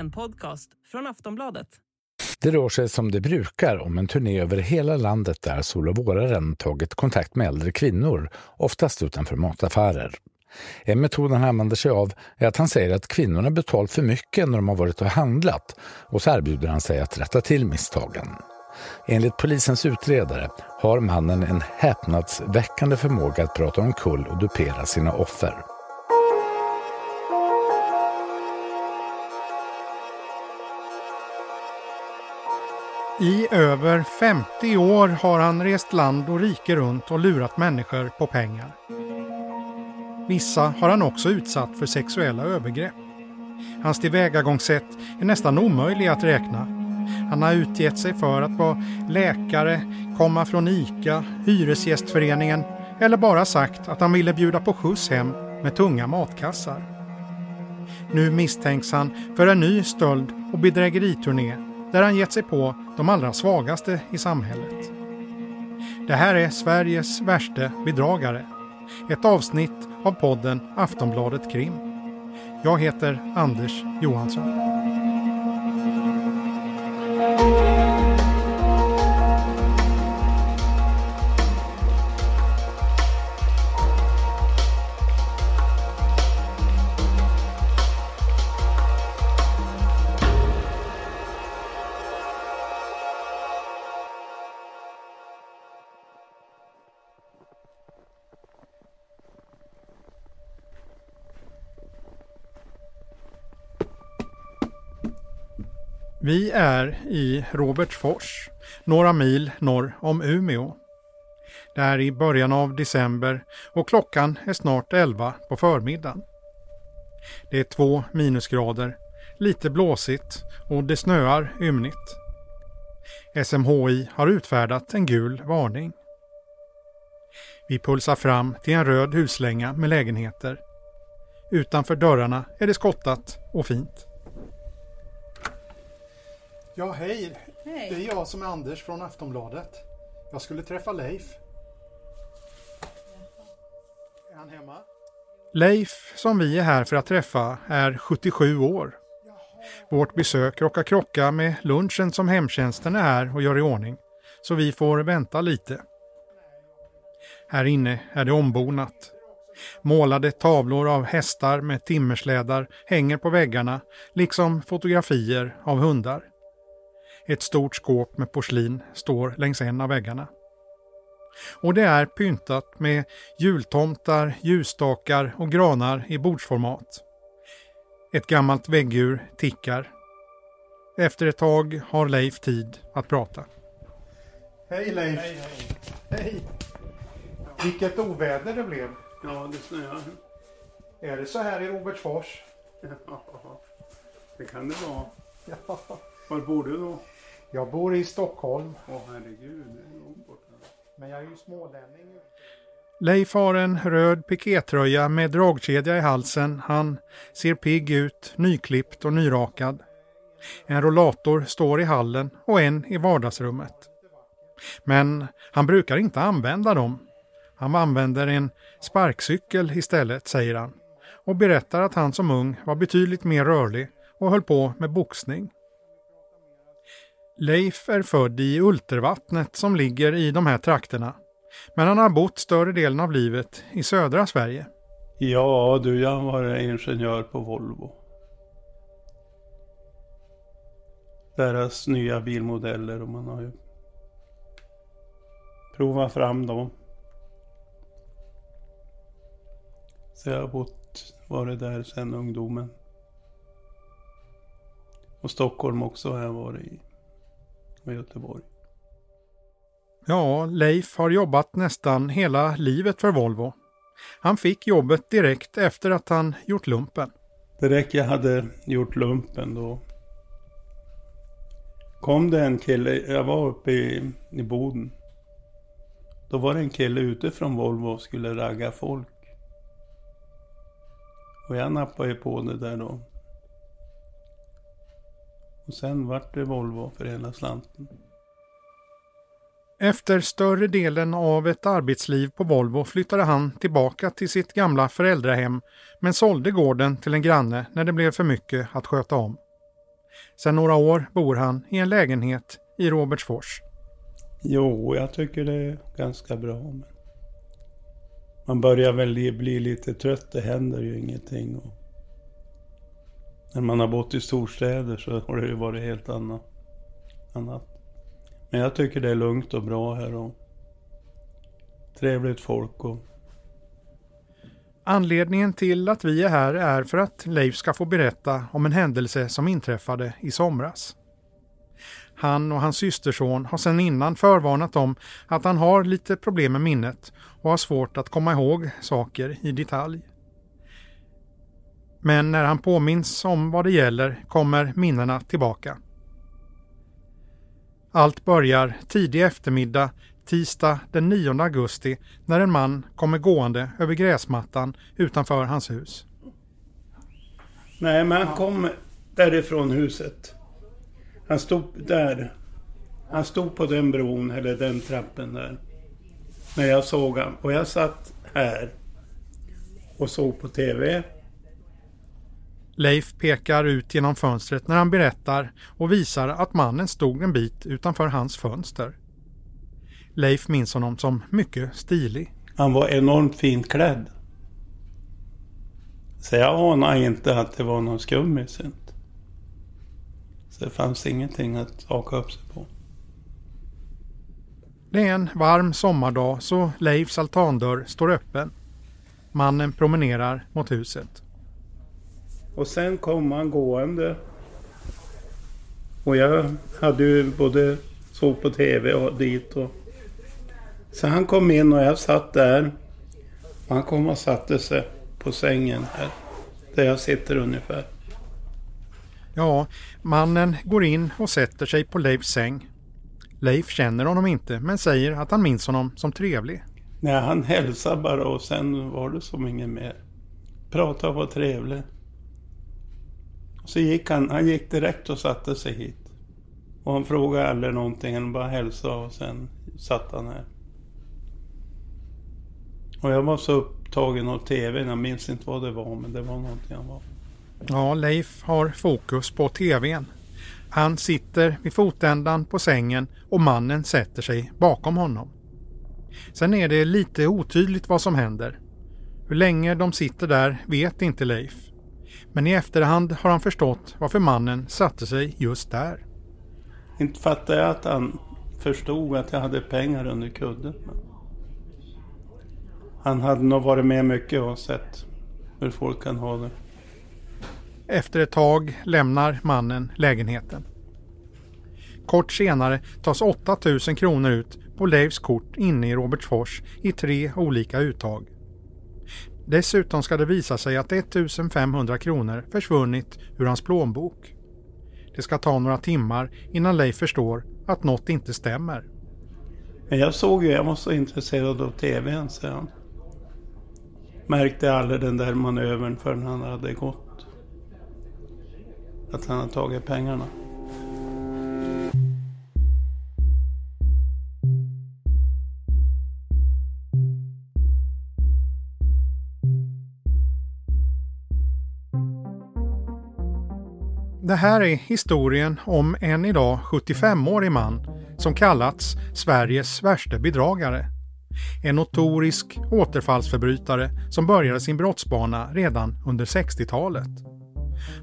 En podcast från Aftonbladet. Det rör sig som det brukar om en turné över hela landet där Sol och våraren tagit kontakt med äldre kvinnor, oftast utanför mataffärer. En metod han använder sig av är att han säger att kvinnorna betalt för mycket när de har varit och handlat och så erbjuder han sig att rätta till misstagen. Enligt polisens utredare har mannen en häpnadsväckande förmåga att prata omkull och dupera sina offer. I över 50 år har han rest land och rike runt och lurat människor på pengar. Vissa har han också utsatt för sexuella övergrepp. Hans tillvägagångssätt är nästan omöjlig att räkna. Han har utgett sig för att vara läkare, komma från ICA, Hyresgästföreningen eller bara sagt att han ville bjuda på skjuts hem med tunga matkassar. Nu misstänks han för en ny stöld och bedrägeriturné där han gett sig på de allra svagaste i samhället. Det här är Sveriges värste bedragare. Ett avsnitt av podden Aftonbladet Krim. Jag heter Anders Johansson. Vi är i Robertsfors, några mil norr om Umeå. Det är i början av december och klockan är snart 11 på förmiddagen. Det är två minusgrader, lite blåsigt och det snöar ymnigt. SMHI har utfärdat en gul varning. Vi pulsar fram till en röd huslänga med lägenheter. Utanför dörrarna är det skottat och fint. Ja, hej. Hej. Det är jag som är Anders från Aftonbladet. Jag skulle träffa Leif. Är han hemma? Leif, som vi är här för att träffa, är 77 år. Vårt besök råkar krocka med lunchen som hemtjänsten är här och gör i ordning, så vi får vänta lite. Här inne är det ombonat. Målade tavlor av hästar med timmerslädar hänger på väggarna, liksom fotografier av hundar. Ett stort skåp med porslin står längs en av väggarna. Och det är pyntat med jultomtar, ljusstakar och granar i bordsformat. Ett gammalt väggur tickar. Efter ett tag har Leif tid att prata. Hej Leif! Hej, hej. Hej! Vilket oväder det blev. Ja, det snöar. Är det så här i Robertsfors? Ja, det kan det vara. Ja. Var bor du då? Jag bor i Stockholm, Åh herregud, det är långt borta. men jag är ju smålänning. Leif har en röd pikétröja med dragkedja i halsen. Han ser pigg ut, nyklippt och nyrakad. En rollator står i hallen och en i vardagsrummet. Men han brukar inte använda dem. Han använder en sparkcykel istället, säger han. Och berättar att han som ung var betydligt mer rörlig och höll på med boxning. Leif är född i Ultervattnet som ligger i de här trakterna. Men han har bott större delen av livet i södra Sverige. Ja du, jag var ingenjör på Volvo. Deras nya bilmodeller och man har ju provat fram dem. Så jag har bott, varit där sedan ungdomen. Och Stockholm också har jag varit i. Och Göteborg. Ja, Leif har jobbat nästan hela livet för Volvo. Han fick jobbet direkt efter att han gjort lumpen. Direkt jag hade gjort lumpen då kom det en kille, jag var uppe i, i Boden. Då var det en kille ute från Volvo och skulle ragga folk. Och jag nappade ju på det där då. Och sen vart det Volvo för hela slanten. Efter större delen av ett arbetsliv på Volvo flyttade han tillbaka till sitt gamla föräldrahem men sålde gården till en granne när det blev för mycket att sköta om. Sedan några år bor han i en lägenhet i Robertsfors. Jo, jag tycker det är ganska bra. Men man börjar väl bli lite trött, det händer ju ingenting. Och när man har bott i storstäder så har det ju varit helt annat. annat. Men jag tycker det är lugnt och bra här och trevligt folk. Och... Anledningen till att vi är här är för att Leif ska få berätta om en händelse som inträffade i somras. Han och hans systerson har sedan innan förvarnat om att han har lite problem med minnet och har svårt att komma ihåg saker i detalj. Men när han påminns om vad det gäller kommer minnena tillbaka. Allt börjar tidig eftermiddag tisdag den 9 augusti när en man kommer gående över gräsmattan utanför hans hus. Nej, men han kom därifrån huset. Han stod där. Han stod på den bron, eller den trappen där. När jag såg honom. Och jag satt här och såg på TV. Leif pekar ut genom fönstret när han berättar och visar att mannen stod en bit utanför hans fönster. Leif minns honom som mycket stilig. Han var enormt fint klädd. Så jag anade inte att det var någon skummis. Så det fanns ingenting att haka upp sig på. Det är en varm sommardag så Leifs altandörr står öppen. Mannen promenerar mot huset. Och sen kom han gående. Och jag hade ju både såg på TV och dit och... Så han kom in och jag satt där. Han kom och satte sig på sängen här. Där jag sitter ungefär. Ja, mannen går in och sätter sig på Leifs säng. Leif känner honom inte men säger att han minns honom som trevlig. Nej, han hälsade bara och sen var det som inget mer. Prata och var trevlig. Så gick han, han gick direkt och satte sig hit. Och han frågade aldrig någonting, han bara hälsade och sen satt han här. Och jag var så upptagen av TVn, jag minns inte vad det var, men det var någonting han var. Ja, Leif har fokus på TVn. Han sitter vid fotändan på sängen och mannen sätter sig bakom honom. Sen är det lite otydligt vad som händer. Hur länge de sitter där vet inte Leif. Men i efterhand har han förstått varför mannen satte sig just där. Inte fattar jag att han förstod att jag hade pengar under kudden. Han hade nog varit med mycket och sett hur folk kan ha det. Efter ett tag lämnar mannen lägenheten. Kort senare tas 8000 kronor ut på Leifs kort inne i Robertsfors i tre olika uttag. Dessutom ska det visa sig att 1500 kronor försvunnit ur hans plånbok. Det ska ta några timmar innan Leif förstår att något inte stämmer. Men jag såg ju, jag var så intresserad av TVn så jag märkte aldrig den där manövern förrän han hade gått att han hade tagit pengarna. Det här är historien om en idag 75-årig man som kallats Sveriges värsta bedragare. En notorisk återfallsförbrytare som började sin brottsbana redan under 60-talet.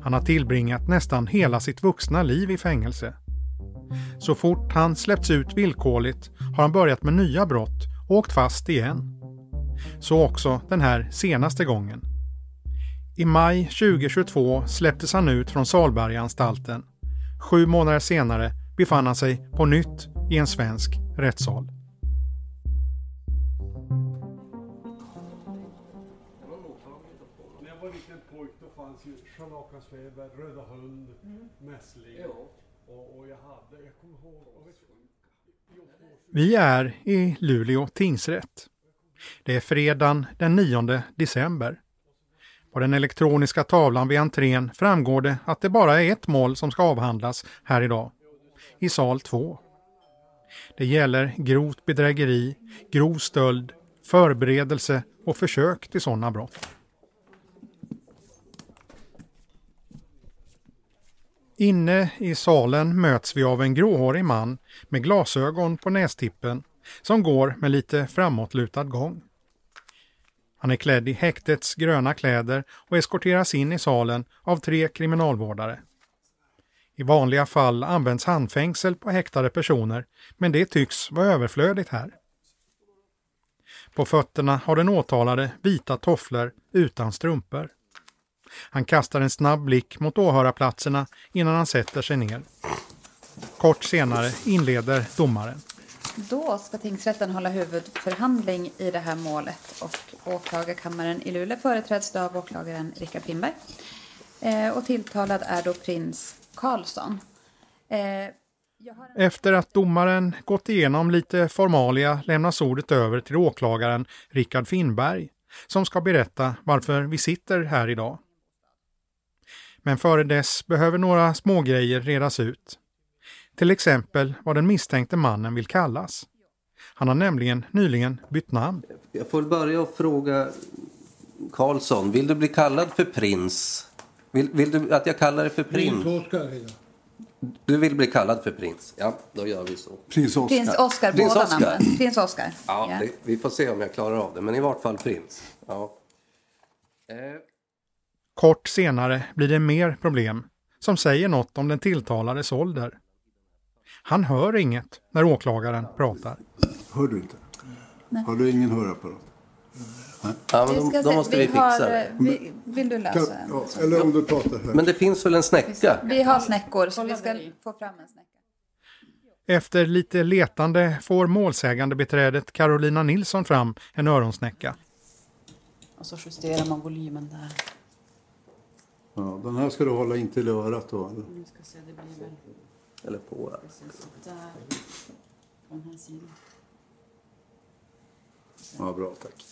Han har tillbringat nästan hela sitt vuxna liv i fängelse. Så fort han släppts ut villkorligt har han börjat med nya brott och åkt fast igen. Så också den här senaste gången. I maj 2022 släpptes han ut från Salbergaanstalten. Sju månader senare befann han sig på nytt i en svensk rättssal. Vi är i Luleå tingsrätt. Det är fredagen den 9 december. På den elektroniska tavlan vid entrén framgår det att det bara är ett mål som ska avhandlas här idag. I sal 2. Det gäller grovt bedrägeri, grov stöld, förberedelse och försök till sådana brott. Inne i salen möts vi av en gråhårig man med glasögon på nästippen som går med lite framåtlutad gång. Han är klädd i häktets gröna kläder och eskorteras in i salen av tre kriminalvårdare. I vanliga fall används handfängsel på häktade personer, men det tycks vara överflödigt här. På fötterna har den åtalade vita tofflor utan strumpor. Han kastar en snabb blick mot åhörarplatserna innan han sätter sig ner. Kort senare inleder domaren. Då ska tingsrätten hålla huvudförhandling i det här målet och åklagarkammaren i Luleå företräds av åklagaren Rickard Finnberg. Eh, och tilltalad är då prins Karlsson. Eh, Efter att domaren gått igenom lite formalia lämnas ordet över till åklagaren Rickard Finnberg som ska berätta varför vi sitter här idag. Men före dess behöver några smågrejer redas ut. Till exempel vad den misstänkte mannen vill kallas. Han har nämligen nyligen bytt namn. Jag får börja och fråga Karlsson, vill du bli kallad för prins? Vill, vill du att jag kallar dig för prins? Prins Oscar heter Du vill bli kallad för prins? Ja, då gör vi så. Prins Oscar. Prins Oscar, Prins båda Oscar. namnen. Prins Oscar. Ja, Ja. det, vi får se om jag klarar av det, men i vart fall prins. Ja. Eh, Kort senare blir det mer problem som säger något om den tilltalades ålder. Han hör inget när åklagaren pratar. Hör du inte? Har du ingen hörapparat? ja, men Vi då, måste vi vi fixa det. eh, vi, Vill du Kan, lösa en? ja, eller om du pratar här. Men det finns väl en snäcka? Vi har snäckor så vi ska få fram en snäcka. Efter lite letande får målsägande beträdet Carolina Nilsson fram en öronsnäcka. Och så justerar man volymen där. Ja, den här ska du hålla in till örat då. eller? Eller på? där. På den här sidan. Ja, bra tack.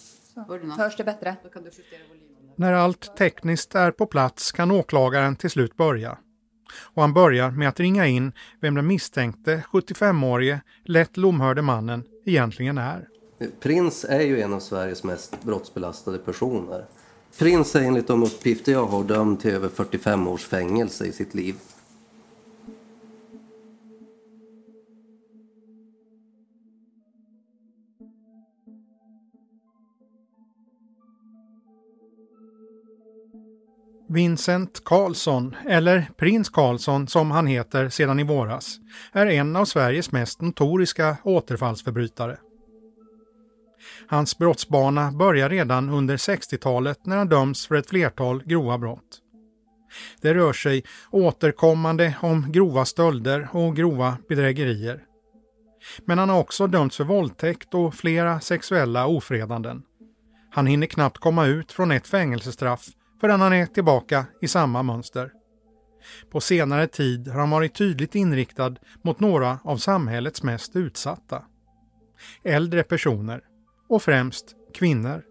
Hörs det bättre? Då kan du justera volymen där. När allt tekniskt är på plats kan åklagaren till slut börja. Och han börjar med att ringa in vem den misstänkte 75-årige, lätt lomhörde mannen egentligen är. Prins är ju en av Sveriges mest brottsbelastade personer. Prins är enligt de uppgifter jag har dömd till över 45 års fängelse i sitt liv. Vincent Karlsson, eller Prins Karlsson som han heter sedan i våras, är en av Sveriges mest notoriska återfallsförbrytare. Hans brottsbana börjar redan under 60-talet när han döms för ett flertal grova brott. Det rör sig återkommande om grova stölder och grova bedrägerier. Men han har också dömts för våldtäkt och flera sexuella ofredanden. Han hinner knappt komma ut från ett fängelsestraff förrän han är tillbaka i samma mönster. På senare tid har han varit tydligt inriktad mot några av samhällets mest utsatta. Äldre personer och främst kvinnor.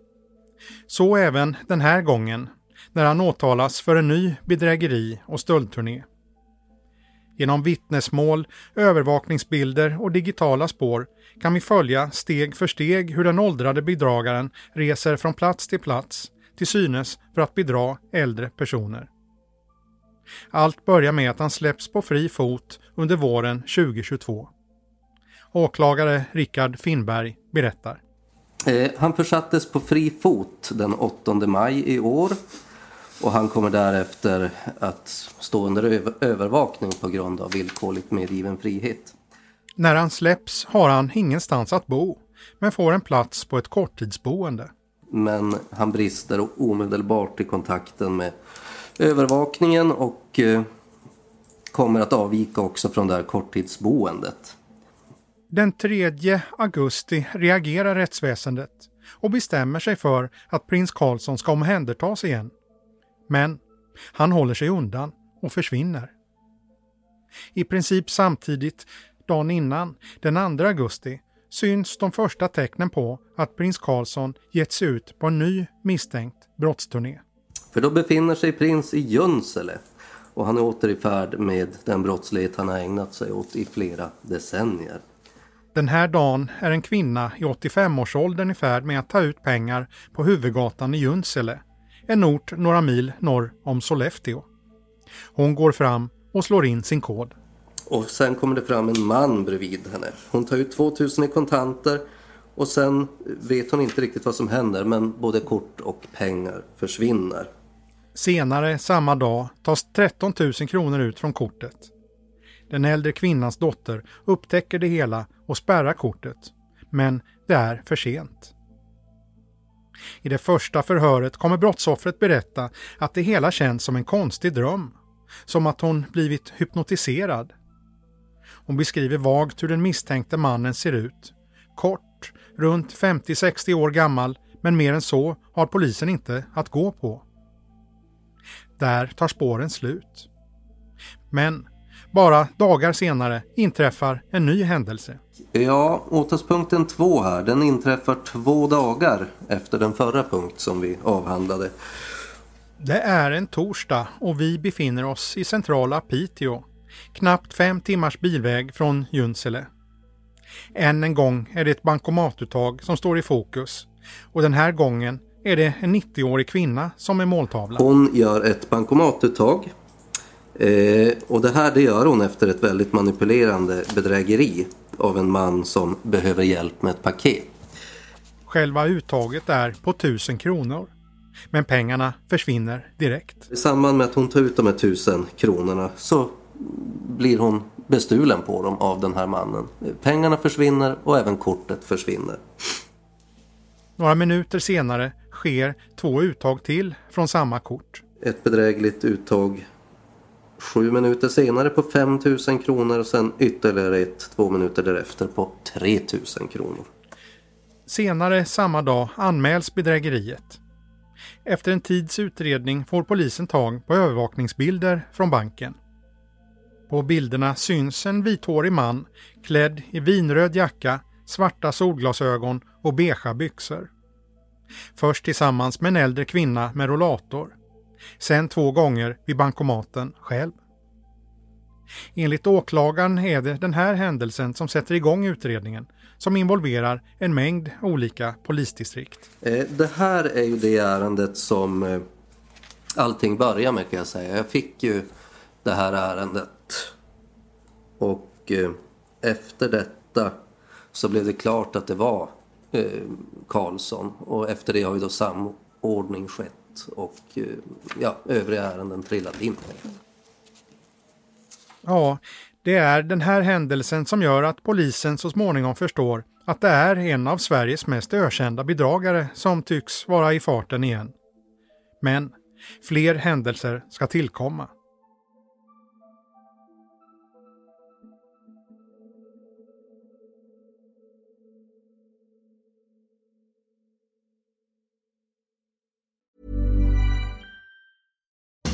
Så även den här gången när han åtalas för en ny bedrägeri och stöldturné. Genom vittnesmål, övervakningsbilder och digitala spår kan vi följa steg för steg hur den åldrade bedragaren reser från plats till plats till synes för att bedra äldre personer. Allt börjar med att han släpps på fri fot under våren 2022. Åklagare Rickard Finnberg berättar. Eh, han försattes på fri fot den 8 maj i år och han kommer därefter att stå under över- övervakning på grund av villkorligt medgiven frihet. När han släpps har han ingenstans att bo, men får en plats på ett korttidsboende. Men han brister omedelbart i kontakten med övervakningen och eh, kommer att avvika också från det här korttidsboendet. Den 3 augusti reagerar rättsväsendet och bestämmer sig för att prins Karlsson ska omhändertas igen. Men han håller sig undan och försvinner. I princip samtidigt, dagen innan, den 2 augusti, syns de första tecknen på att prins Karlsson gett sig ut på en ny misstänkt brottsturné. För då befinner sig prins i Junsele och han är åter i färd med den brottslighet han har ägnat sig åt i flera decennier. Den här dagen är en kvinna i 85-årsåldern i färd med att ta ut pengar på huvudgatan i Junsele, en ort några mil norr om Sollefteå. Hon går fram och slår in sin kod. Och sen kommer det fram en man bredvid henne. Hon tar ut 2000 i kontanter och sen vet hon inte riktigt vad som händer men både kort och pengar försvinner. Senare samma dag tas 13 000 kronor ut från kortet. Den äldre kvinnans dotter upptäcker det hela och spärrar kortet. Men det är för sent. I det första förhöret kommer brottsoffret berätta att det hela känns som en konstig dröm. Som att hon blivit hypnotiserad. Hon beskriver vagt hur den misstänkte mannen ser ut. Kort, runt 50-60 år gammal, men mer än så har polisen inte att gå på. Där tar spåren slut. Men bara dagar senare inträffar en ny händelse. Ja, åtalspunkten 2 här, den inträffar två dagar efter den förra punkt som vi avhandlade. Det är en torsdag och vi befinner oss i centrala Piteå. Knappt fem timmars bilväg från Junsele. Än en gång är det ett bankomatuttag som står i fokus. Och den här gången är det en 90-årig kvinna som är måltavla. Hon gör ett bankomatuttag. Eh, och det här det gör hon efter ett väldigt manipulerande bedrägeri av en man som behöver hjälp med ett paket. Själva uttaget är på 1000 kronor. Men pengarna försvinner direkt. I samband med att hon tar ut de här tusen kronorna så blir hon bestulen på dem av den här mannen. Pengarna försvinner och även kortet försvinner. Några minuter senare sker två uttag till från samma kort. Ett bedrägligt uttag sju minuter senare på 5 000 kronor och sen ytterligare ett två minuter därefter på 3 000 kronor. Senare samma dag anmäls bedrägeriet. Efter en tids utredning får polisen tag på övervakningsbilder från banken. På bilderna syns en vithårig man klädd i vinröd jacka, svarta solglasögon och beiga byxor. Först tillsammans med en äldre kvinna med rollator. Sen två gånger vid bankomaten själv. Enligt åklagaren är det den här händelsen som sätter igång utredningen som involverar en mängd olika polisdistrikt. Eh, det här är ju det ärendet som eh, allting börjar med kan jag säga. Jag fick ju det här ärendet och eh, efter detta så blev det klart att det var eh, Karlsson och efter det har ju då samordning skett och eh, ja, övriga ärenden trillat in. Ja, det är den här händelsen som gör att polisen så småningom förstår att det är en av Sveriges mest ökända bedragare som tycks vara i farten igen. Men fler händelser ska tillkomma.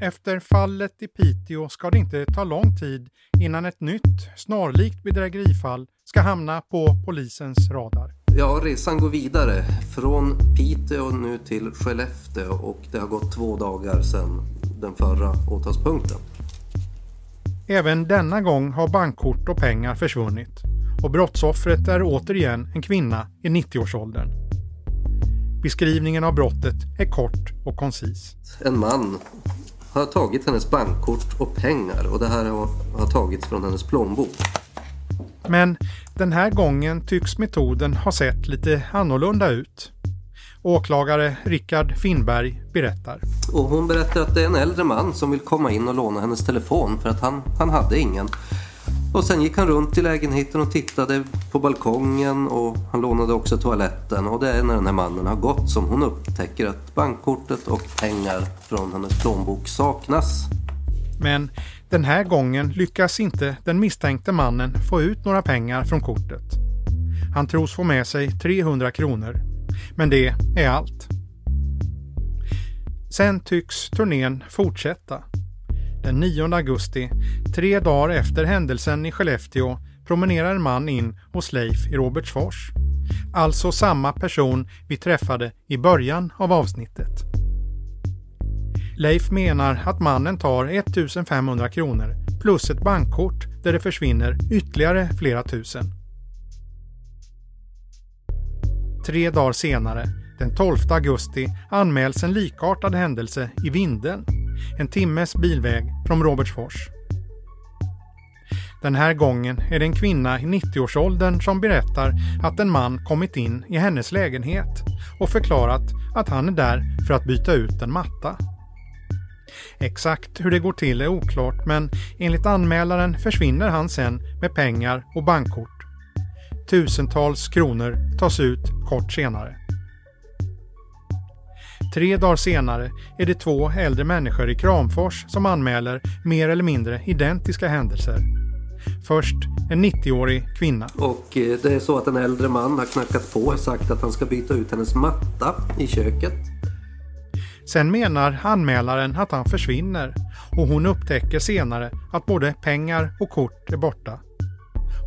Efter fallet i Piteå ska det inte ta lång tid innan ett nytt, snarlikt bedrägerifall ska hamna på polisens radar. Ja, resan går vidare från Piteå nu till Skellefteå och det har gått två dagar sedan den förra åtalspunkten. Även denna gång har bankkort och pengar försvunnit och brottsoffret är återigen en kvinna i 90-årsåldern. Beskrivningen av brottet är kort och koncis. En man har tagit hennes bankkort och pengar och det här har, har tagits från hennes plånbok. Men den här gången tycks metoden ha sett lite annorlunda ut. Åklagare Rickard Finnberg berättar. Och hon berättar att det är en äldre man som vill komma in och låna hennes telefon för att han, han hade ingen. Och sen gick han runt i lägenheten och tittade på balkongen och han lånade också toaletten. Och det är när den här mannen har gått som hon upptäcker att bankkortet och pengar från hennes plånbok saknas. Men den här gången lyckas inte den misstänkte mannen få ut några pengar från kortet. Han tros få med sig 300 kronor. Men det är allt. Sen tycks turnén fortsätta. Den 9 augusti, tre dagar efter händelsen i Skellefteå, promenerar en man in hos Leif i Robertsfors. Alltså samma person vi träffade i början av avsnittet. Leif menar att mannen tar 1500 kronor plus ett bankkort där det försvinner ytterligare flera tusen. Tre dagar senare, den 12 augusti, anmäls en likartad händelse i Vindeln, en timmes bilväg från Robertsfors. Den här gången är det en kvinna i 90-årsåldern som berättar att en man kommit in i hennes lägenhet och förklarat att han är där för att byta ut en matta. Exakt hur det går till är oklart men enligt anmälaren försvinner han sen med pengar och bankkort. Tusentals kronor tas ut kort senare. Tre dagar senare är det två äldre människor i Kramfors som anmäler mer eller mindre identiska händelser. Först en 90-årig kvinna. Och eh, det är så att en äldre man har knackat på och sagt att han ska byta ut hennes matta i köket. Sen menar anmälaren att han försvinner och hon upptäcker senare att både pengar och kort är borta.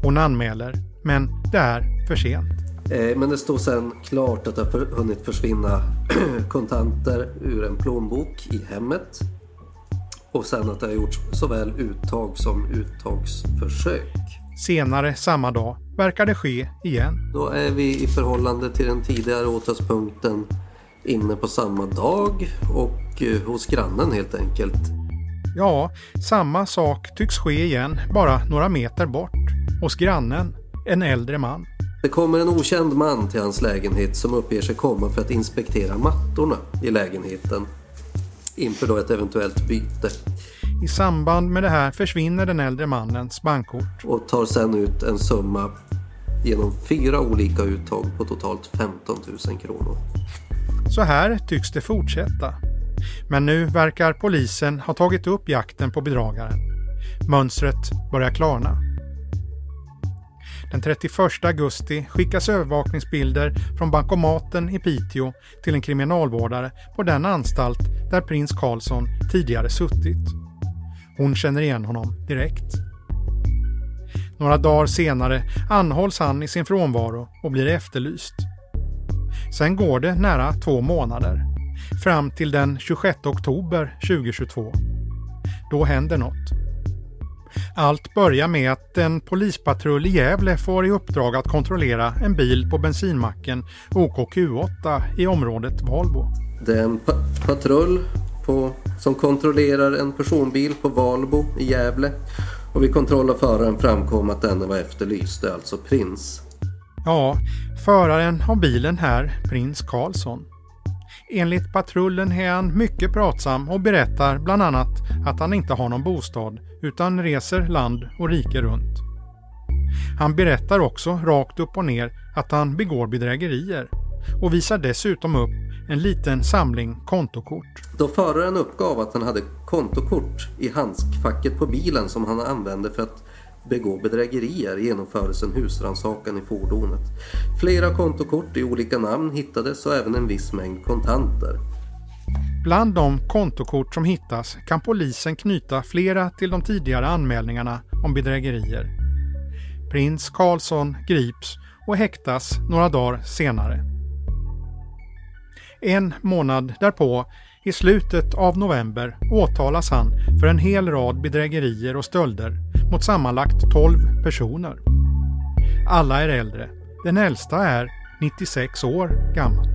Hon anmäler, men det är för sent. Eh, Men det står sen klart att det har hunnit försvinna kontanter ur en plånbok i hemmet. Och sen att det har gjorts såväl uttag som uttagsförsök. Senare samma dag verkar det ske igen. Då är vi i förhållande till den tidigare åtalspunkten inne på samma dag och eh, hos grannen helt enkelt. Ja, samma sak tycks ske igen, bara några meter bort. Hos grannen, en äldre man. Det kommer en okänd man till hans lägenhet som uppger sig komma för att inspektera mattorna i lägenheten inför då ett eventuellt byte I samband med det här försvinner den äldre mannens bankkort. och tar sen ut en summa genom fyra olika uttag på totalt 15 000 kronor. Så här tycks det fortsätta. Men nu verkar polisen ha tagit upp jakten på bedragaren. Mönstret börjar klarna. Den 31 augusti skickas övervakningsbilder från bankomaten i Piteå till en kriminalvårdare på den anstalt där prins Karlsson tidigare suttit. Hon känner igen honom direkt. Några dagar senare anhålls han i sin frånvaro och blir efterlyst. Sen går det nära två månader, fram till den 26 oktober 2022. Då händer något. Allt börjar med att en polispatrull i Gävle får i uppdrag att kontrollera en bil på bensinmacken OKQ8 i området Valbo. Det är en pa- patrull på, som kontrollerar en personbil på Valbo i Gävle och vid kontroll av föraren framkom att denne var efterlyst, alltså Prins. Ja, föraren av bilen här, prins Karlsson. Enligt patrullen är han mycket pratsam och berättar bland annat att han inte har någon bostad utan reser land och rike runt. Han berättar också rakt upp och ner att han begår bedrägerier och visar dessutom upp en liten samling kontokort. Då föraren uppgav att han hade kontokort i handskfacket på bilen som han använde för att begå bedrägerier genomfördes en husrannsakan i fordonet. Flera kontokort i olika namn hittades och även en viss mängd kontanter. Bland de kontokort som hittas kan polisen knyta flera till de tidigare anmälningarna om bedrägerier. Prins Karlsson grips och häktas några dagar senare. En månad därpå, i slutet av november, åtalas han för en hel rad bedrägerier och stölder mot sammanlagt 12 personer. Alla är äldre. Den äldsta är 96 år gammal.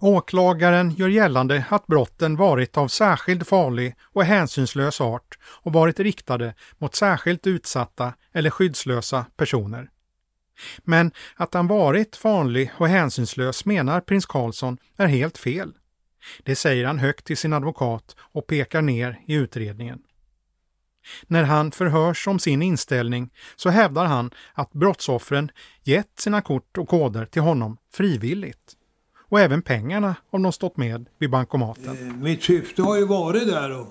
Åklagaren gör gällande att brotten varit av särskilt farlig och hänsynslös art och varit riktade mot särskilt utsatta eller skyddslösa personer. Men att han varit farlig och hänsynslös menar prins Karlsson är helt fel. Det säger han högt till sin advokat och pekar ner i utredningen. När han förhörs om sin inställning så hävdar han att brottsoffren gett sina kort och koder till honom frivilligt. Och även pengarna om de stått med vid bankomaten. Mitt syfte har ju varit där att,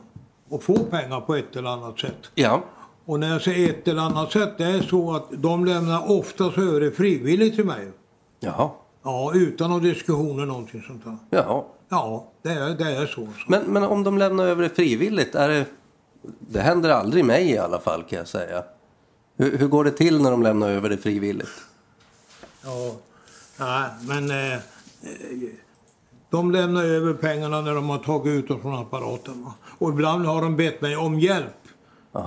att få pengar på ett eller annat sätt. Ja. Och när jag säger ett eller annat sätt, det är så att de lämnar oftast över det frivilligt till mig. Jaha. Ja, utan någon diskussion eller någonting sånt där. Jaha. Ja, det är, det är så. Men, men om de lämnar över det frivilligt, är det... Det händer aldrig mig i alla fall kan jag säga. Hur, hur går det till när de lämnar över det frivilligt? Ja, nej, men eh, eh, de lämnar över pengarna när de har tagit ut dem från apparaten. Va? Och ibland har de bett mig om hjälp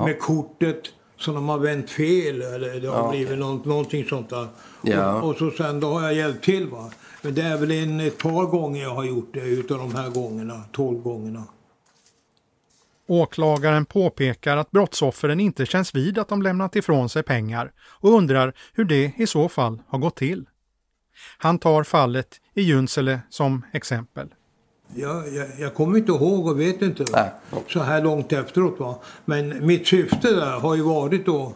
med kortet som de har vänt fel eller det har Ja, blivit något, någonting sånt där. Ja. Och, och så sen då har jag hjälpt till va. Men det är väl en, ett par gånger jag har gjort det utav de här gångerna, tolv gångerna. Åklagaren påpekar att brottsoffren inte känns vid att de lämnat ifrån sig pengar och undrar hur det i så fall har gått till. Han tar fallet i Junsele som exempel. Jag, jag, jag kommer inte ihåg och vet inte så här långt efteråt. Va? Men mitt syfte där har ju varit att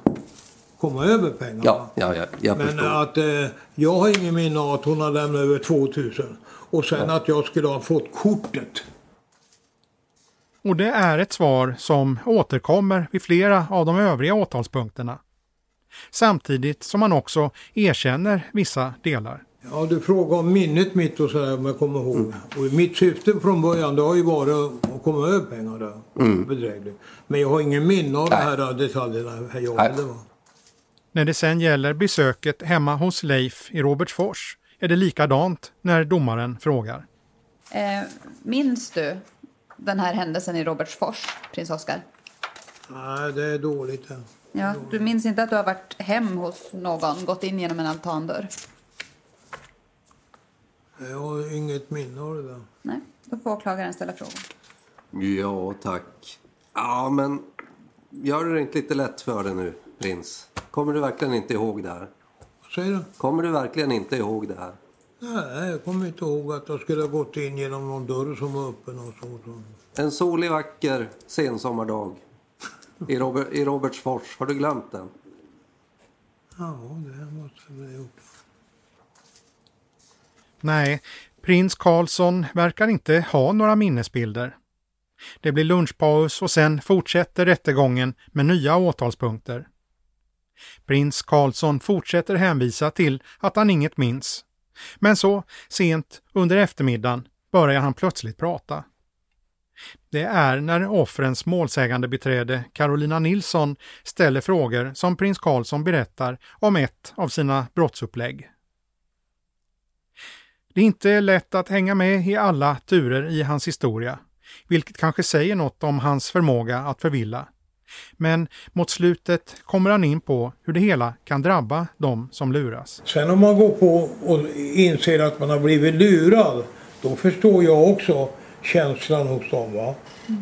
komma över pengarna. Ja, ja, ja jag Men förstår. att eh, jag har ingen minne av att hon har lämnat över 2000. Och sen att jag skulle ha fått kortet. Och det är ett svar som återkommer vid flera av de övriga åtalspunkterna. Samtidigt som man också erkänner vissa delar. Ja, du frågar om minnet mitt och sådär om jag kommer ihåg. Och mitt syfte från början det har ju varit att komma över pengar där. Mm. Bedrägligt. Men jag har ingen minne av de här detaljerna. Här jag heller, va? När det sen gäller besöket hemma hos Leif i Robertsfors är det likadant när domaren frågar. Eh, minns du den här händelsen i Robertsfors, prins Oscar? Nej, det är dåligt. Ja. Ja, du minns inte att du har varit hem hos någon, gått in genom en altandörr? Jag har inget minne av det där. Nej, då får åklagaren ställa frågan. Ja, tack. Ja, men gör du det inte lite lätt för dig nu, prins? Kommer du verkligen inte ihåg det här? Vad säger du? Kommer du verkligen inte ihåg det här? Nej, jag kommer inte ihåg att jag skulle ha gått in genom någon dörr som var öppen och så. så. En solig, vacker sensommardag i, Robert, i Robertsfors. Har du glömt den? Ja, det måste jag ha gjort. Nej, prins Karlsson verkar inte ha några minnesbilder. Det blir lunchpaus och sen fortsätter rättegången med nya åtalspunkter. Prins Karlsson fortsätter hänvisa till att han inget minns. Men så, sent under eftermiddagen, börjar han plötsligt prata. Det är när offrens målsägande beträde Carolina Nilsson ställer frågor som prins Karlsson berättar om ett av sina brottsupplägg. Det är inte lätt att hänga med i alla turer i hans historia, vilket kanske säger något om hans förmåga att förvilla. Men mot slutet kommer han in på hur det hela kan drabba de som luras. Sen om man går på och inser att man har blivit lurad, då förstår jag också känslan hos dem va?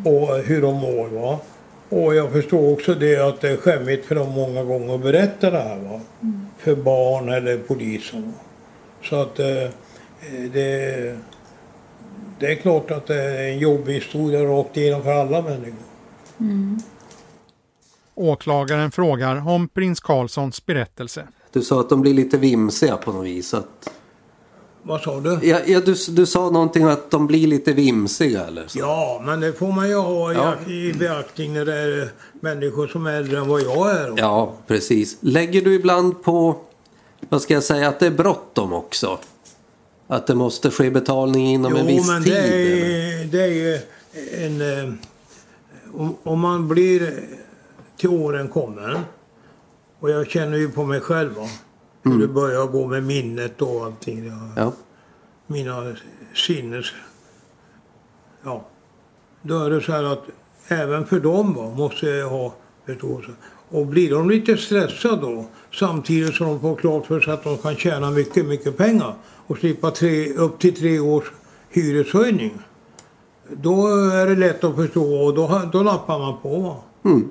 och hur de mår. Va? Och jag förstår också det att det är skämmigt för dem många gånger att berätta det här. Va? För barn eller polisen. Va? Så att eh, det, det är klart att det är en jobbig historia rakt igenom för alla människor. Åklagaren frågar om prins Karlssons berättelse. Du sa att de blir lite vimsiga på något vis. Att... Vad sa du? Ja, ja, du, du sa någonting att de blir lite vimsiga eller så. Ja, men det får man ju ha i, Ja. i beaktning när det är människor som är äldre än vad jag är. Ja, precis. Lägger du ibland på, vad ska jag säga, att det är bråttom också? Att det måste ske betalning inom en viss men tid? det är, det är ju en... eh, Om, om man blir till åren kommen och jag känner ju på mig själv va, hur det börjar gå med minnet och allting. Jag, Ja. Mina sinnes... Ja. Då är det så här att även för dem va, måste jag ha förståelse. Och blir de lite stressade då samtidigt som de får klart för sig att de kan tjäna mycket, mycket pengar och slippa tre, upp till tre års hyreshöjning. Då är det lätt att förstå och då, då lappar man på. Mm.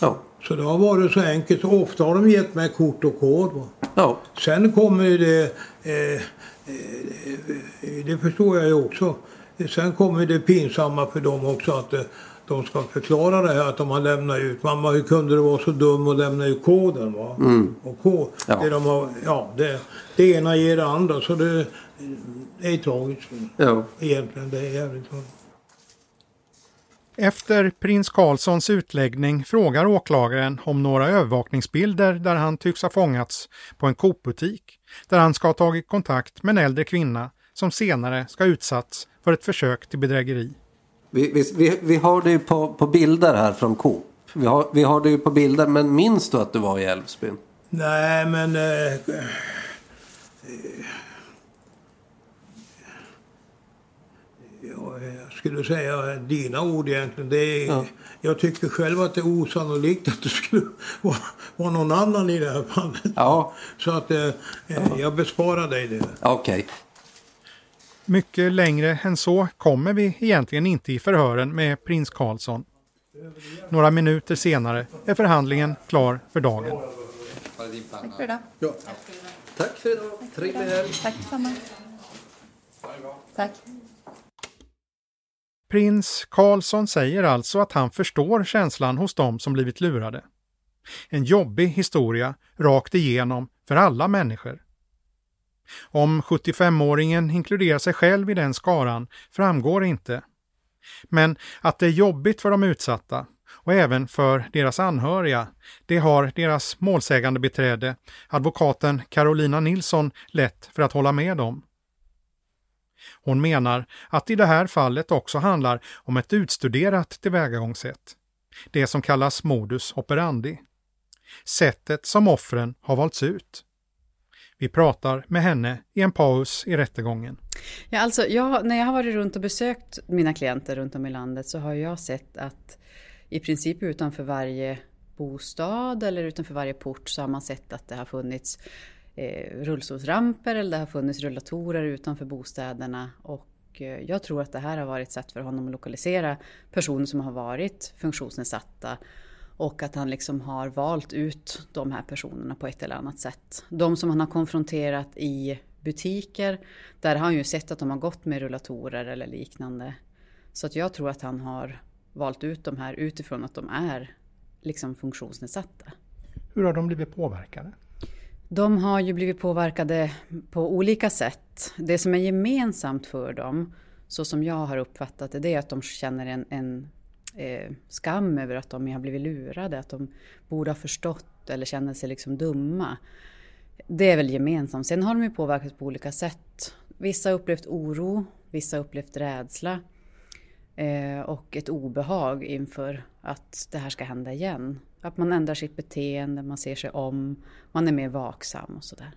Ja. Så det har varit så enkelt. Ofta har de gett mig kort och kod. Ja. Sen kommer ju det, eh, eh, det förstår jag ju också. Sen kommer det pinsamma för dem också att eh, de ska förklara det här att de har lämnat ut. Mamma hur kunde du vara så dum och lämna ut koden? Va? Mm. Och kod, Ja. det, de har, ja, det, det ena ger det andra så det, det är tragiskt. Ja. Egentligen det är jävligt tragiskt. Efter prins Carlssons utläggning frågar åklagaren om några övervakningsbilder där han tycks ha fångats på en Coop-butik där han ska ha tagit kontakt med en äldre kvinna som senare ska ha utsatts för ett försök till bedrägeri. Vi, vi, vi, vi har det ju på, på bilder här från Coop. Vi har, vi har det ju på bilder, men minns du att du var i Älvsbyn? Nej, men... Eh, ja, jag skulle säga dina ord egentligen. Det är, Ja. Jag tycker själv att det är osannolikt att det skulle vara, vara någon annan i det här fallet. Ja, Så att eh, eh, jag besparar dig det. okej. Mycket längre än så kommer vi egentligen inte i förhören med prins Carlsson. Några minuter senare är förhandlingen klar för dagen. Tack för idag. Tack för idag. Trevlig helg. Tack detsamma. Tack. Prins Carlsson säger alltså att han förstår känslan hos dem som blivit lurade. En jobbig historia rakt igenom för alla människor. Om 75-åringen inkluderar sig själv i den skaran framgår inte. Men att det är jobbigt för de utsatta och även för deras anhöriga, det har deras målsägande beträde, advokaten Carolina Nilsson, lätt för att hålla med om. Hon menar att i det här fallet också handlar om ett utstuderat tillvägagångssätt. Det som kallas modus operandi. Sättet som offren har valts ut. Vi pratar med henne i en paus i rättegången. Ja, alltså, jag, när jag har varit runt och besökt mina klienter runt om i landet så har jag sett att i princip utanför varje bostad eller utanför varje port så har man sett att det har funnits eh, rullstolsramper eller det har funnits rullatorer utanför bostäderna. Och eh, jag tror att det här har varit ett sätt för honom att lokalisera personer som har varit funktionsnedsatta och att han liksom har valt ut de här personerna på ett eller annat sätt. De som han har konfronterat i butiker, där har han ju sett att de har gått med rullatorer eller liknande. Så att jag tror att han har valt ut de här utifrån att de är liksom funktionsnedsatta. Hur har de blivit påverkade? De har ju blivit påverkade på olika sätt. Det som är gemensamt för dem, så som jag har uppfattat det, det är att de känner en, en eh, skam över att de har blivit lurade, att de borde ha förstått eller känner sig liksom dumma. Det är väl gemensamt. Sen har de ju påverkats på olika sätt. Vissa har upplevt oro, vissa har upplevt rädsla eh, och ett obehag inför att det här ska hända igen. Att man ändrar sitt beteende, man ser sig om, man är mer vaksam och sådär.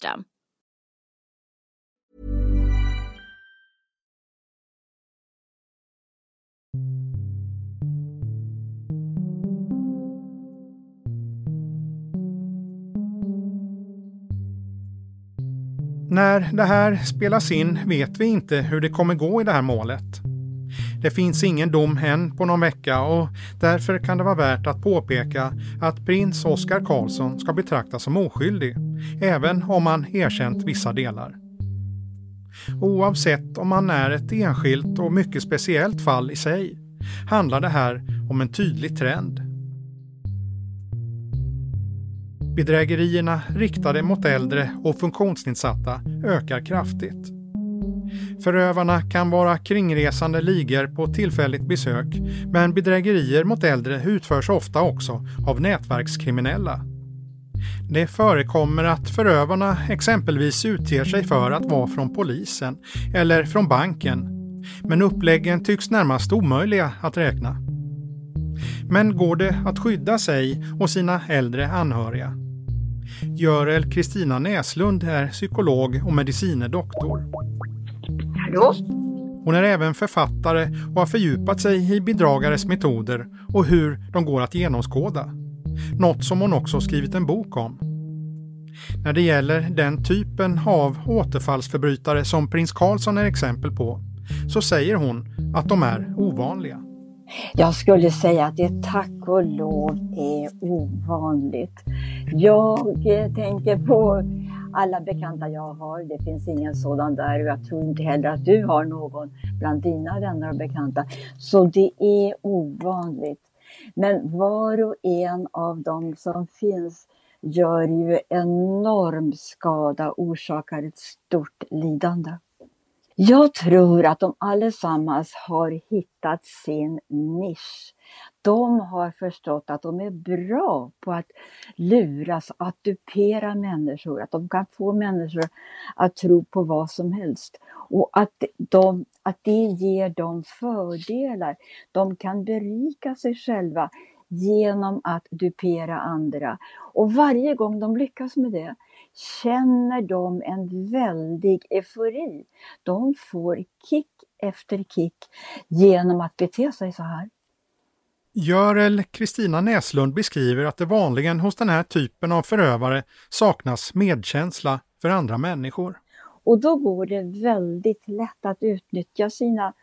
När det här spelas in vet vi inte hur det kommer gå i det här målet. Det finns ingen dom än på någon vecka och därför kan det vara värt att påpeka att prins Oscar Karlsson ska betraktas som oskyldig, även om han erkänt vissa delar. Oavsett om han är ett enskilt och mycket speciellt fall i sig handlar det här om en tydlig trend. Bedrägerierna riktade mot äldre och funktionsnedsatta ökar kraftigt. Förövarna kan vara kringresande ligor på tillfälligt besök, men bedrägerier mot äldre utförs ofta också av nätverkskriminella. Det förekommer att förövarna exempelvis utger sig för att vara från polisen eller från banken, men uppläggen tycks närmast omöjliga att räkna. Men går det att skydda sig och sina äldre anhöriga? Görel Kristina Näslund är psykolog och medicinedoktor. Hallå? Hon är även författare och har fördjupat sig i bedragares metoder och hur de går att genomskåda. Något som hon också skrivit en bok om. När det gäller den typen av återfallsförbrytare som prins Karlsson är exempel på så säger hon att de är ovanliga. Jag skulle säga att det tack och lov är ovanligt. Jag eh, tänker på alla bekanta jag har. Det finns ingen sådan där och jag tror inte heller att du har någon bland dina vänner och bekanta. Så det är ovanligt. Men var och en av dem som finns gör ju enorm skada, orsakar ett stort lidande. Jag tror att de allesammans har hittat sin nisch. De har förstått att de är bra på att luras, att dupera människor, att de kan få människor att tro på vad som helst. Och att, de, att det ger dem fördelar. De kan berika sig själva genom att dupera andra. Och varje gång de lyckas med det känner de en väldig eufori. De får kick efter kick genom att bete sig så här. Görel Kristina Näslund beskriver att det vanligen hos den här typen av förövare saknas medkänsla för andra människor. Och då går det väldigt lätt att utnyttja sina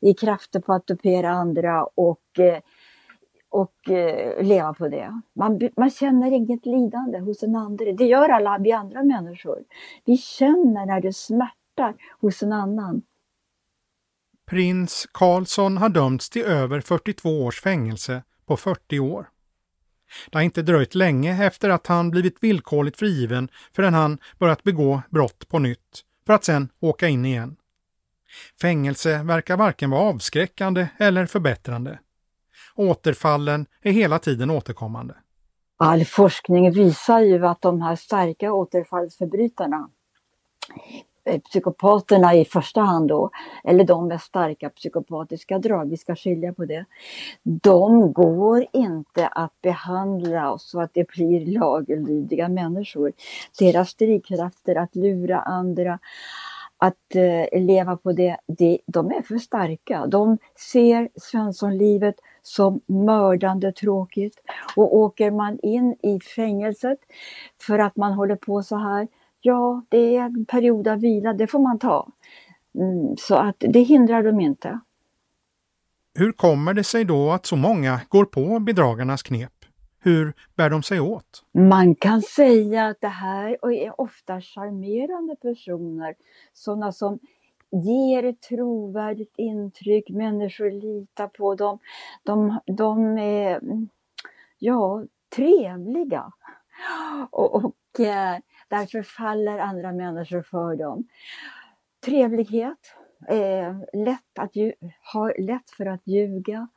i krafter på att dupera andra och eh, och eh, leva på det. Man, man känner inget lidande hos en andra. Det gör alla vi andra människor. Vi känner när det smärtar hos en annan. Prins Karlsson har dömts till över 42 års fängelse på 40 år. Det har inte dröjt länge efter att han blivit villkorligt frigiven förrän han börjat begå brott på nytt, för att sen åka in igen. Fängelse verkar varken vara avskräckande eller förbättrande. Återfallen är hela tiden återkommande. All forskning visar ju att de här starka återfallsförbrytarna, Eh, psykopaterna i första hand då, eller de med starka psykopatiska drag, vi ska skilja på det. De går inte att behandla så att det blir laglydiga människor. Deras drivkrafter att lura andra, att eh, leva på det, det, de är för starka. De ser Svenssonlivet som mördande tråkigt. Och åker man in i fängelset för att man håller på så här, ja, det är en period av vila, det får man ta. Mm, så att det hindrar dem inte. Hur kommer det sig då att så många går på bedragarnas knep? Hur bär de sig åt? Man kan säga att det här är ofta charmerande personer, sådana som ger ett trovärdigt intryck, människor litar på dem. De, de är ja, trevliga. Och, och eh, därför faller andra människor för dem. Trevlighet, eh, lätt att, ha lätt för att ljuga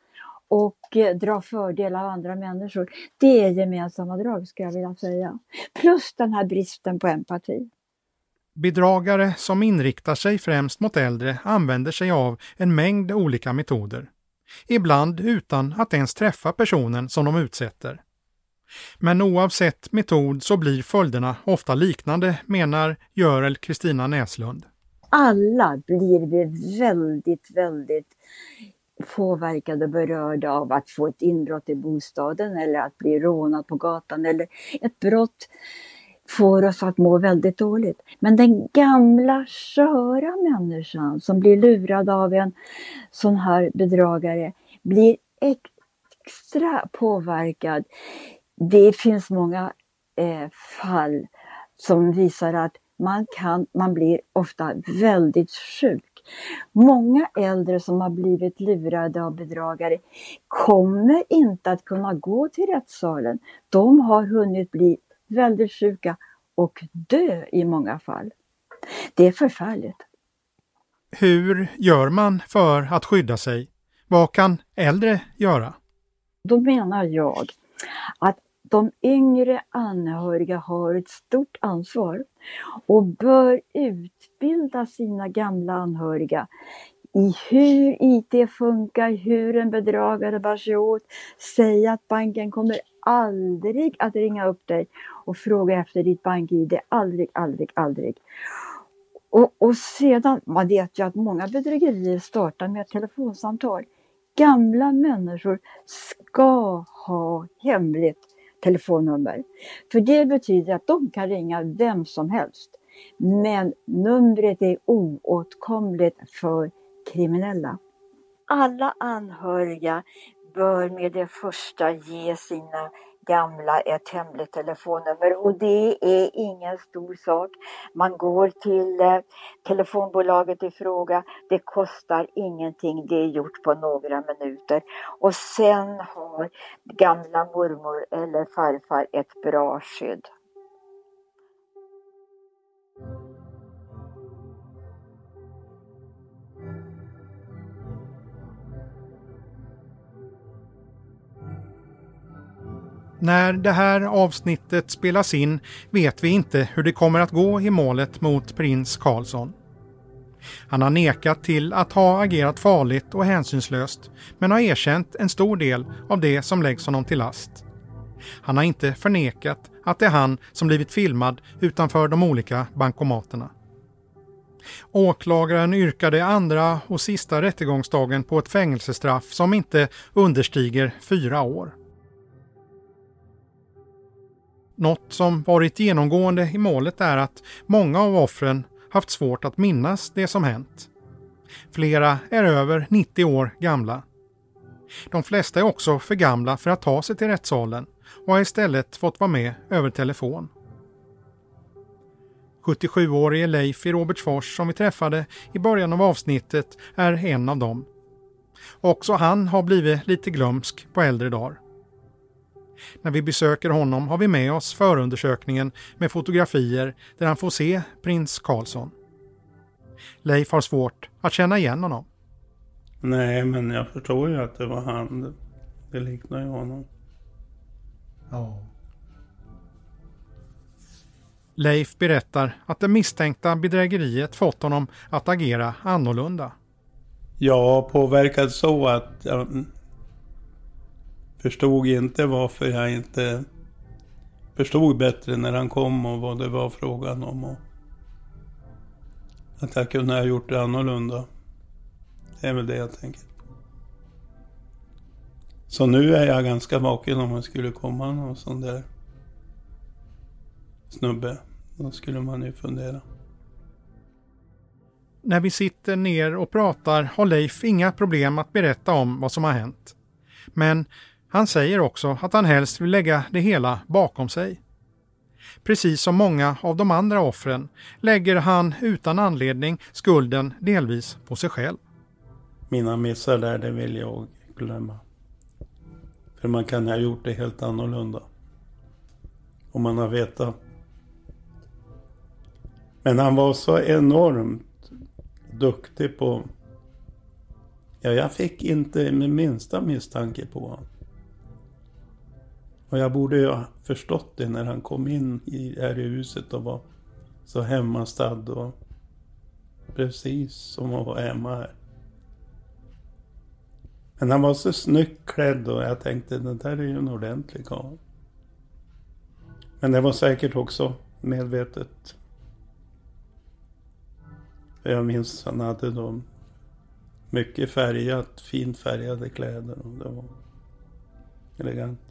och eh, dra fördel av andra människor. Det är gemensamma drag skulle jag vilja säga. Plus den här bristen på empati. Bedragare som inriktar sig främst mot äldre använder sig av en mängd olika metoder. Ibland utan att ens träffa personen som de utsätter. Men oavsett metod så blir följderna ofta liknande, menar Görel Kristina Näslund. Alla blir vi väldigt, väldigt påverkade och berörda av att få ett inbrott i bostaden eller att bli rånad på gatan eller ett brott får oss att må väldigt dåligt. Men den gamla sköra människan som blir lurad av en sån här bedragare blir extra påverkad. Det finns många eh, fall som visar att man, kan, man blir ofta väldigt sjuk. Många äldre som har blivit lurade av bedragare kommer inte att kunna gå till rättssalen. De har hunnit bli väldigt sjuka och dö i många fall. Det är förfärligt. Hur gör man för att skydda sig? Vad kan äldre göra? Då menar jag att de yngre anhöriga har ett stort ansvar och bör utbilda sina gamla anhöriga i hur IT funkar, hur en bedragare bär sig åt, säga att banken kommer aldrig att ringa upp dig och fråga efter ditt bank-id. Aldrig, aldrig, aldrig. Och, och sedan, man vet ju att många bedrägerier startar med ett telefonsamtal. Gamla människor ska ha hemligt telefonnummer. För det betyder att de kan ringa vem som helst. Men numret är oåtkomligt för kriminella. Alla anhöriga bör med det första ge sina gamla ett hemligt telefonnummer och det är ingen stor sak. Man går till eh, telefonbolaget i fråga. Det kostar ingenting. Det är gjort på några minuter och sen har gamla mormor eller farfar ett bra skydd. När det här avsnittet spelas in vet vi inte hur det kommer att gå i målet mot prins Karlsson. Han har nekat till att ha agerat farligt och hänsynslöst men har erkänt en stor del av det som läggs honom till last. Han har inte förnekat att det är han som blivit filmad utanför de olika bankomaterna. Åklagaren yrkade andra och sista rättegångsdagen på ett fängelsestraff som inte understiger fyra år. Något som varit genomgående i målet är att många av offren haft svårt att minnas det som hänt. Flera är över 90 år gamla. De flesta är också för gamla för att ta sig till rättssalen och har istället fått vara med över telefon. 77-årige Leif i Robertsfors som vi träffade i början av avsnittet är en av dem. Också han har blivit lite glömsk på äldre dagar. När vi besöker honom har vi med oss förundersökningen med fotografier där han får se prins Karlsson. Leif har svårt att känna igen honom. Nej, men jag förstår ju att det var han. Det liknar ju honom. Ja. Leif berättar att det misstänkta bedrägeriet fått honom att agera annorlunda. Ja, påverkad så att jag förstod inte varför jag inte förstod bättre när han kom och vad det var frågan om. Och att jag kunde ha gjort det annorlunda. Det är väl det jag tänker på. Så nu är jag ganska vaken om det skulle komma någon sån där snubbe. Då skulle man ju fundera. När vi sitter ner och pratar har Leif inga problem att berätta om vad som har hänt. Men han säger också att han helst vill lägga det hela bakom sig. Precis som många av de andra offren lägger han utan anledning skulden delvis på sig själv. Mina missar där, det vill jag glömma. För man kan ha gjort det helt annorlunda. Om man har vetat. Men han var så enormt duktig på... Ja, jag fick inte med minsta misstanke på honom. Och jag borde ju ha förstått det när han kom in i, här i huset och var så hemmastad och precis som att vara hemma här. Men han var så snyggt klädd och jag tänkte den där är ju en ordentlig karl. Men det var säkert också medvetet. För jag minns han hade då mycket färgat, fint färgade kläder och det var elegant.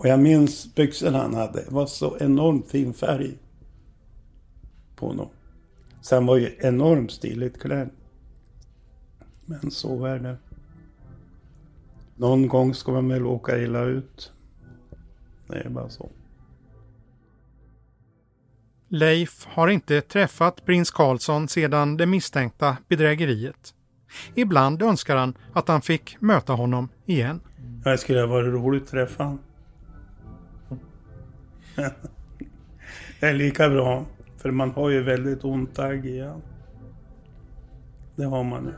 Och jag minns byxorna han hade. Det var så enormt fin färg på honom. Så han var ju enormt stiligt klädd. Men så är det. Någon gång ska man väl åka illa ut. Det är bara så. Leif har inte träffat prins Karlsson sedan det misstänkta bedrägeriet. Ibland önskar han att han fick möta honom igen. Det skulle ha varit roligt att träffa honom det är lika bra. För man har ju väldigt ont agg igen. Det har man ju.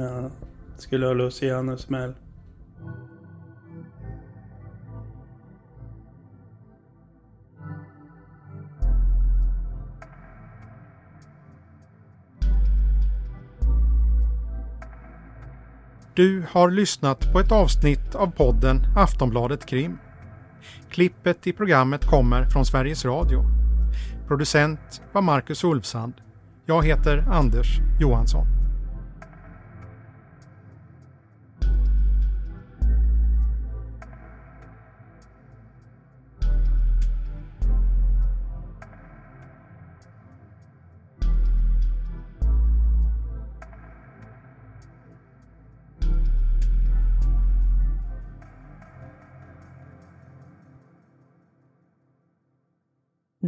Ja, skulle ha Luciano smäll. Du har lyssnat på ett avsnitt av podden Aftonbladet Krim. Klippet i programmet kommer från Sveriges Radio. Producent var Marcus Ulfsand. Jag heter Anders Johansson.